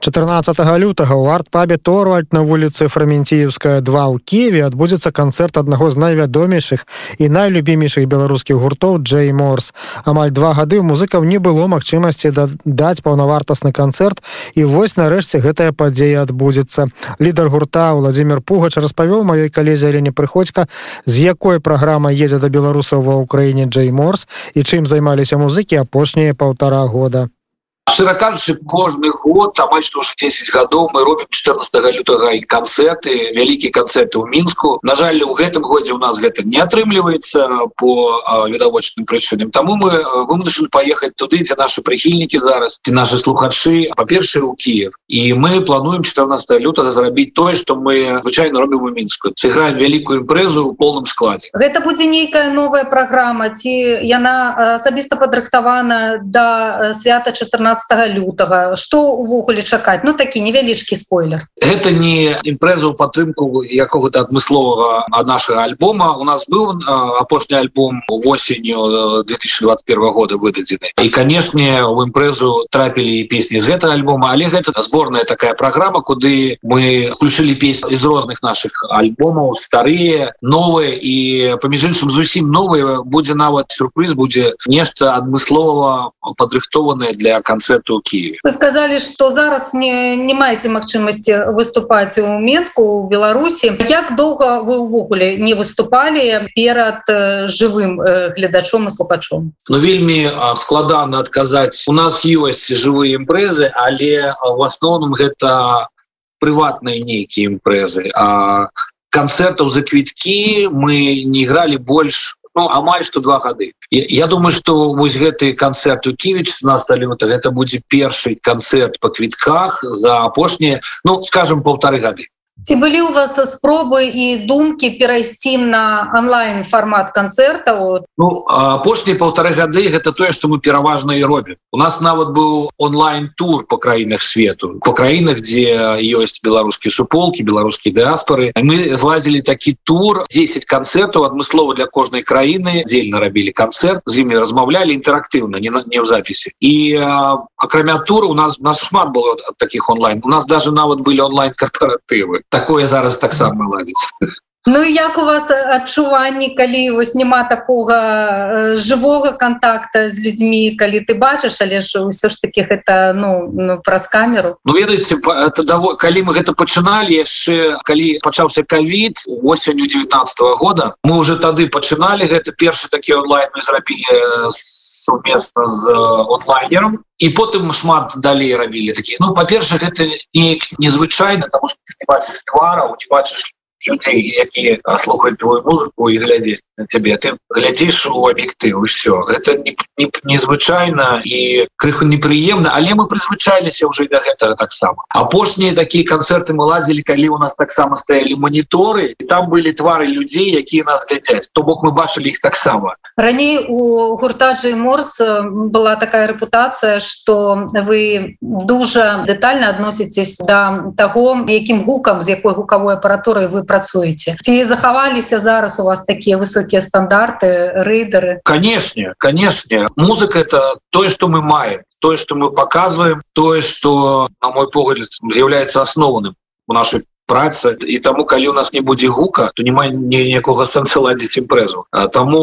14 лютага ў арт-пабе торвальд на вуліцы фраменціевская 2 ў кеве адбудзецца канцэрт аднаго з найвядомейшых і найлюбімейшых беларускіх гуртоў Джей морс амаль два гады у музыкаў не было магчымасці даць паўнавартасны канцэрт і вось нарэшце гэтая падзея адбудзецца. Лідар гурта владимир пугач распавёў маёй калезе алене прыходька з якой праграма едзе да беларусаў ва ўкраіне Джей морс і чым займаліся музыкі апошнія паўтара года шчыра кажучы кожны год амаль што уже 10 гадоў мы робім 14 лютага і канцэрты вялікія канцэрты ў мінску. На жаль у гэтым годзе у нас гэта не атрымліваецца по відавочным прычынам. Таму мы вымушаны паехаць туды дзе наши прыхільнікі зараз ці наши слухачы па-першае у Киев і мы плануем 14 лютага зрабіць тое что мы звычайно робім у мінску. Сыграем вялікую імпрэзу у полным складзе. Гэта будзе нейкая новая праграма ці яна асабіста падрыхтавана до свята 14 15 лютага что увогуле чакаць? Ну такі невялічкі спойлер. Это не імпрэза ў падтрымку якога-то адмысловага ад нашага альбома. У нас быў апошні альбом восенню 2021 года выдадзены. І канешне у імпрэзу трапілі песні з гэтага альбома але гэта зборная такая праграма куды мы включылі песні з розных наших альбомаў старые новые і паміж іншым зусім новые будзе нават сюрприз будзе нешта адмыслового падрыхтованное для конца канцэрту Киеве. Вы сказали что зараз не не маеце магчымасці выступаць у Мску у Беларусі. Як доўга вы увогуле не выступалі перад жывым гледачом і слухачом? Ну вельмі складана адказаць. У нас ёсць жывыя імпрэзы але в асноўным гэта прыватныя нейкія імпрэзы. А канцэртаў за квіткі мы не ігралі больш ну, амаль что два гады я, я думаю что вось гэты канцэрт у ківіч на сталюта гэта будзе першы канцэрт по квітках за апошнія ну скажем полторы гады ці былі у вас спробы і думкі перайсці на онлайн формат канцэртаў? Ну, апошнія полторы гады гэта тое что мы пераважна і робім. У нас нават быў онлайн тур по краінах свету по краінах дзе ёсць беларускія суполки беларускія дыаспоры мы злазілі такі тур 10 канцэртаў адмыслова для кожнай краіны дзельна рабілі канцэрт з імі размаўлялі інтэрактыўна не на не ў запісе. І акрамя тура у нас нас шмат было таких онлайн. У нас даже нават былі онлайн корпоратывы такое зараз таксама ладзіць Ну як у вас адчуванні калі вось няма такога жывога контакта з людзьмі калі ты бачыш але ж ўсё ж таки гэта ну, ну праз камеру? Ну ведаеце это даво калі мы гэта пачыналі яшчэ калі пачаўся кавід осенню 19 -го года мы уже тады пачыналі гэта першы такі онлайн мы зрабілі суместно з онлайнером. І потым шмат далей рабілі такі ну па-перша гэта неяк незвычайна тому что не бачыш твараў не бачыш людзей якія слухаць твою музыку і глядзець на цябе ты глядзіш у аб'ектыў все это незвычайна і крыху непрыемна але мы прызвычаліся ўжо да гэтага таксама апошнія такія канцэрты мы ладзілі калі у нас таксама стаялі моніторы і там былі твары людзей якія нас глядзяць то бок мы бачылі іх таксама раней у гуртаджы морс была такая рэпутацыя что вы дужа детально адносіцесь да таго якім гукам з якой гукавой апаратурай вы працуеце? Ці захаваліся зараз у вас такія высокія стандарты рейдеры конечно конечно. Музыка это тое что мы маем тое что мы показываем тое что на мой погляд з'яўляется асноўным у нашей праца і таму калі у нас не будзе гука то няма ніякога сэнса ладзіць імпрэзу таму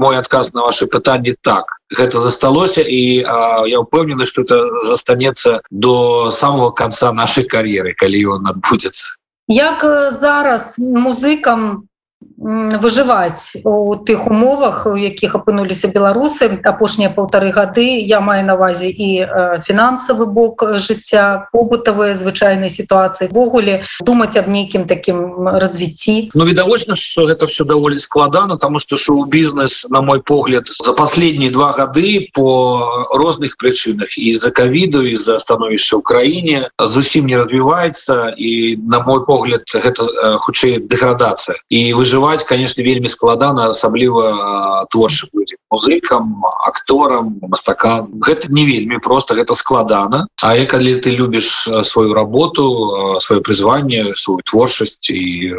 мой адказ на ваши пытанні так. Гэта засталося і а, я ўпэўнены что это застанецца до самого конца нашай кар'еры калі ён адбудзецца як зараз музыкам выжываць у тых умовах у якіх апынуліся беларусы. Апошнія полторы гады я маю навазе і фінансавы бок жыцця побытавыя звычайнай сітуацыі. Ввогуле думаць аб нейкім такім развіцці. Ну відавочна что гэта все даволі складана тому что шоу-бізнес на мой погляд за последние два гады по розных прычынах і за ковіду из-за становішча ў краіне зусім не развіваецца і на мой погляд гэта хутчэй дэградацыя. І выжываць спяваць конечно вельмі складана асабліва творчым людзям музыкам акторам мастакам. Гэта не вельмі просто гэта складана А я калі ты любіш сваю работу сваё прызванне сваю творчасць і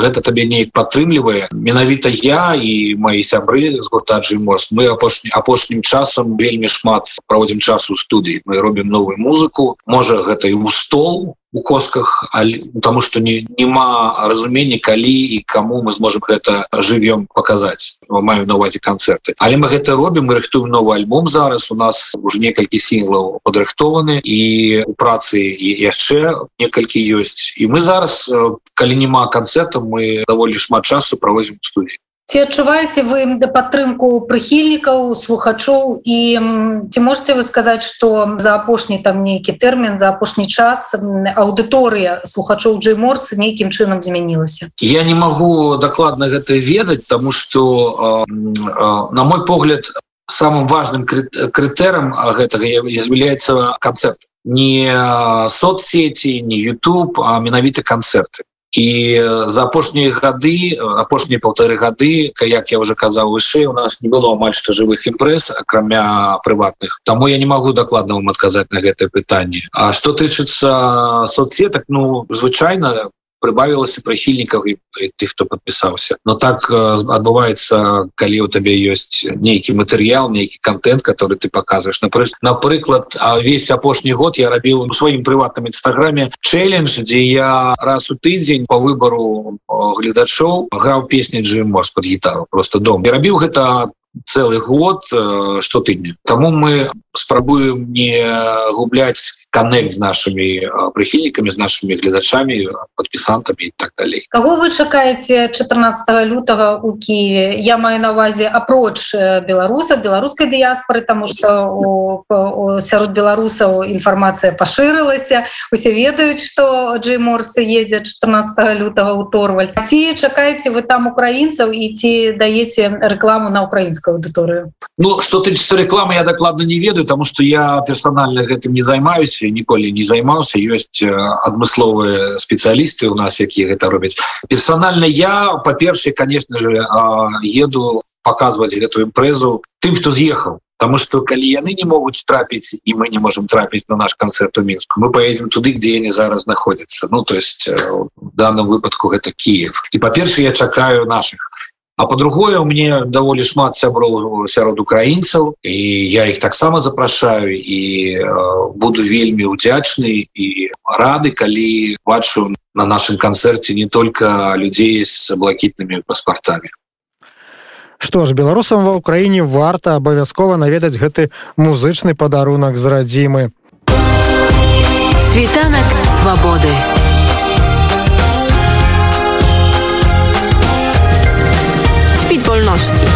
гэта табе неяк падтрымлівае менавіта я і мои сябры з гуртаджы мост мы апошні апошнім часам вельмі шмат праводзім часу студыі мы робім новую музыку. Можа гэта і ў стол у косках потому что не няма разумення калі і кому мы зможем гэта живвем показать маю на увазе концерты але мы гэта робім мы рыхтуем новый альбом зараз у нас уже некалькі сінглаў падрыхтованы і у працы і яшчэ некалькі ёсць. І мы зараз калі няма канцэрту мы даволі шмат часу правозім студии ці адчуваеце вы да падтрымку прыхільнікаў слухачоў? І ці можете вы сказаць что за апошні там нейкі тэрмін за апошні час аўдыторыя слухачоў джей морс нейкім чынам змянілася? Я не могу дакладна гэта ведаць тому что на мой погляд самым важным крытэрам гэтага з'яўляецца канцэрт. Не соцсети не YouTube а менавіта канцэрты і за апошнія гады апошнія полторы гады як я уже казаў вышэй у нас не было амаль што жывых імпрэс акрамя прыватных. Таму я не могу дакладна вам адказаць на гэтае пытанне. А что тычыцца соцсетак ну звычайна прыбавілася прыхільнікаў і тых хто подпісаўся но так адбываецца калі у табе ёсць нейкі матэрыял нейкі контент который ты показываешь. Напрыклад напрыклад весь апошні год я рабіў у сваім прыватным нстаграме челлендж дзе я раз у тыдзень по выбору гледачоў граў песні джим морс под гітару просто дом. Я рабіў гэта целый год что тыдню Таму мы спрабуем не губляць коннект з нашими прыхільнікамі з нашими гледачами подпісантами и так далей кого вы чакаеце 14 лютого у Киеве? Я маю на увазе апроч беларуса беларускай дыяспоры тому что сярод беларусаў інфармацыя пашырылася усе ведаюць что Джей морсы едзе 14 лютого у торваль ці чакаеце вы там украінцаў і ці даеце рекламу на украінскую аудыторыю Ну что ты рекламы я дакладна не ведаю тому что я персонально гэтым не займаюся ніколі не займаўся ёсць адмысловыя спецыялісты у нас якія гэта робяць персонально я по-першае конечно же еду показывать гэтую імпрэзу тым хто з'ехаў Потому что калі яны не могуць трапіць і мы не можем трапіць на наш канцэрт у мінску мы поедем туды где они зараз находятся. Ну то есть в данном выпадку гэта Киев. І по-перша я чакаю наших А по-другое у мне даволі шмат сяброў сярод украінцаў і я іх таксама запрашаю і э, буду вельмі удзячны і рады калі бачу на нашым канцэрце не только людзей з блакітнымі паспартамі. Што ж беларусам ва ўкраіне варта абавязкова наведаць гэты музычны падарунак з радзімы. Світанак свабоды wolności.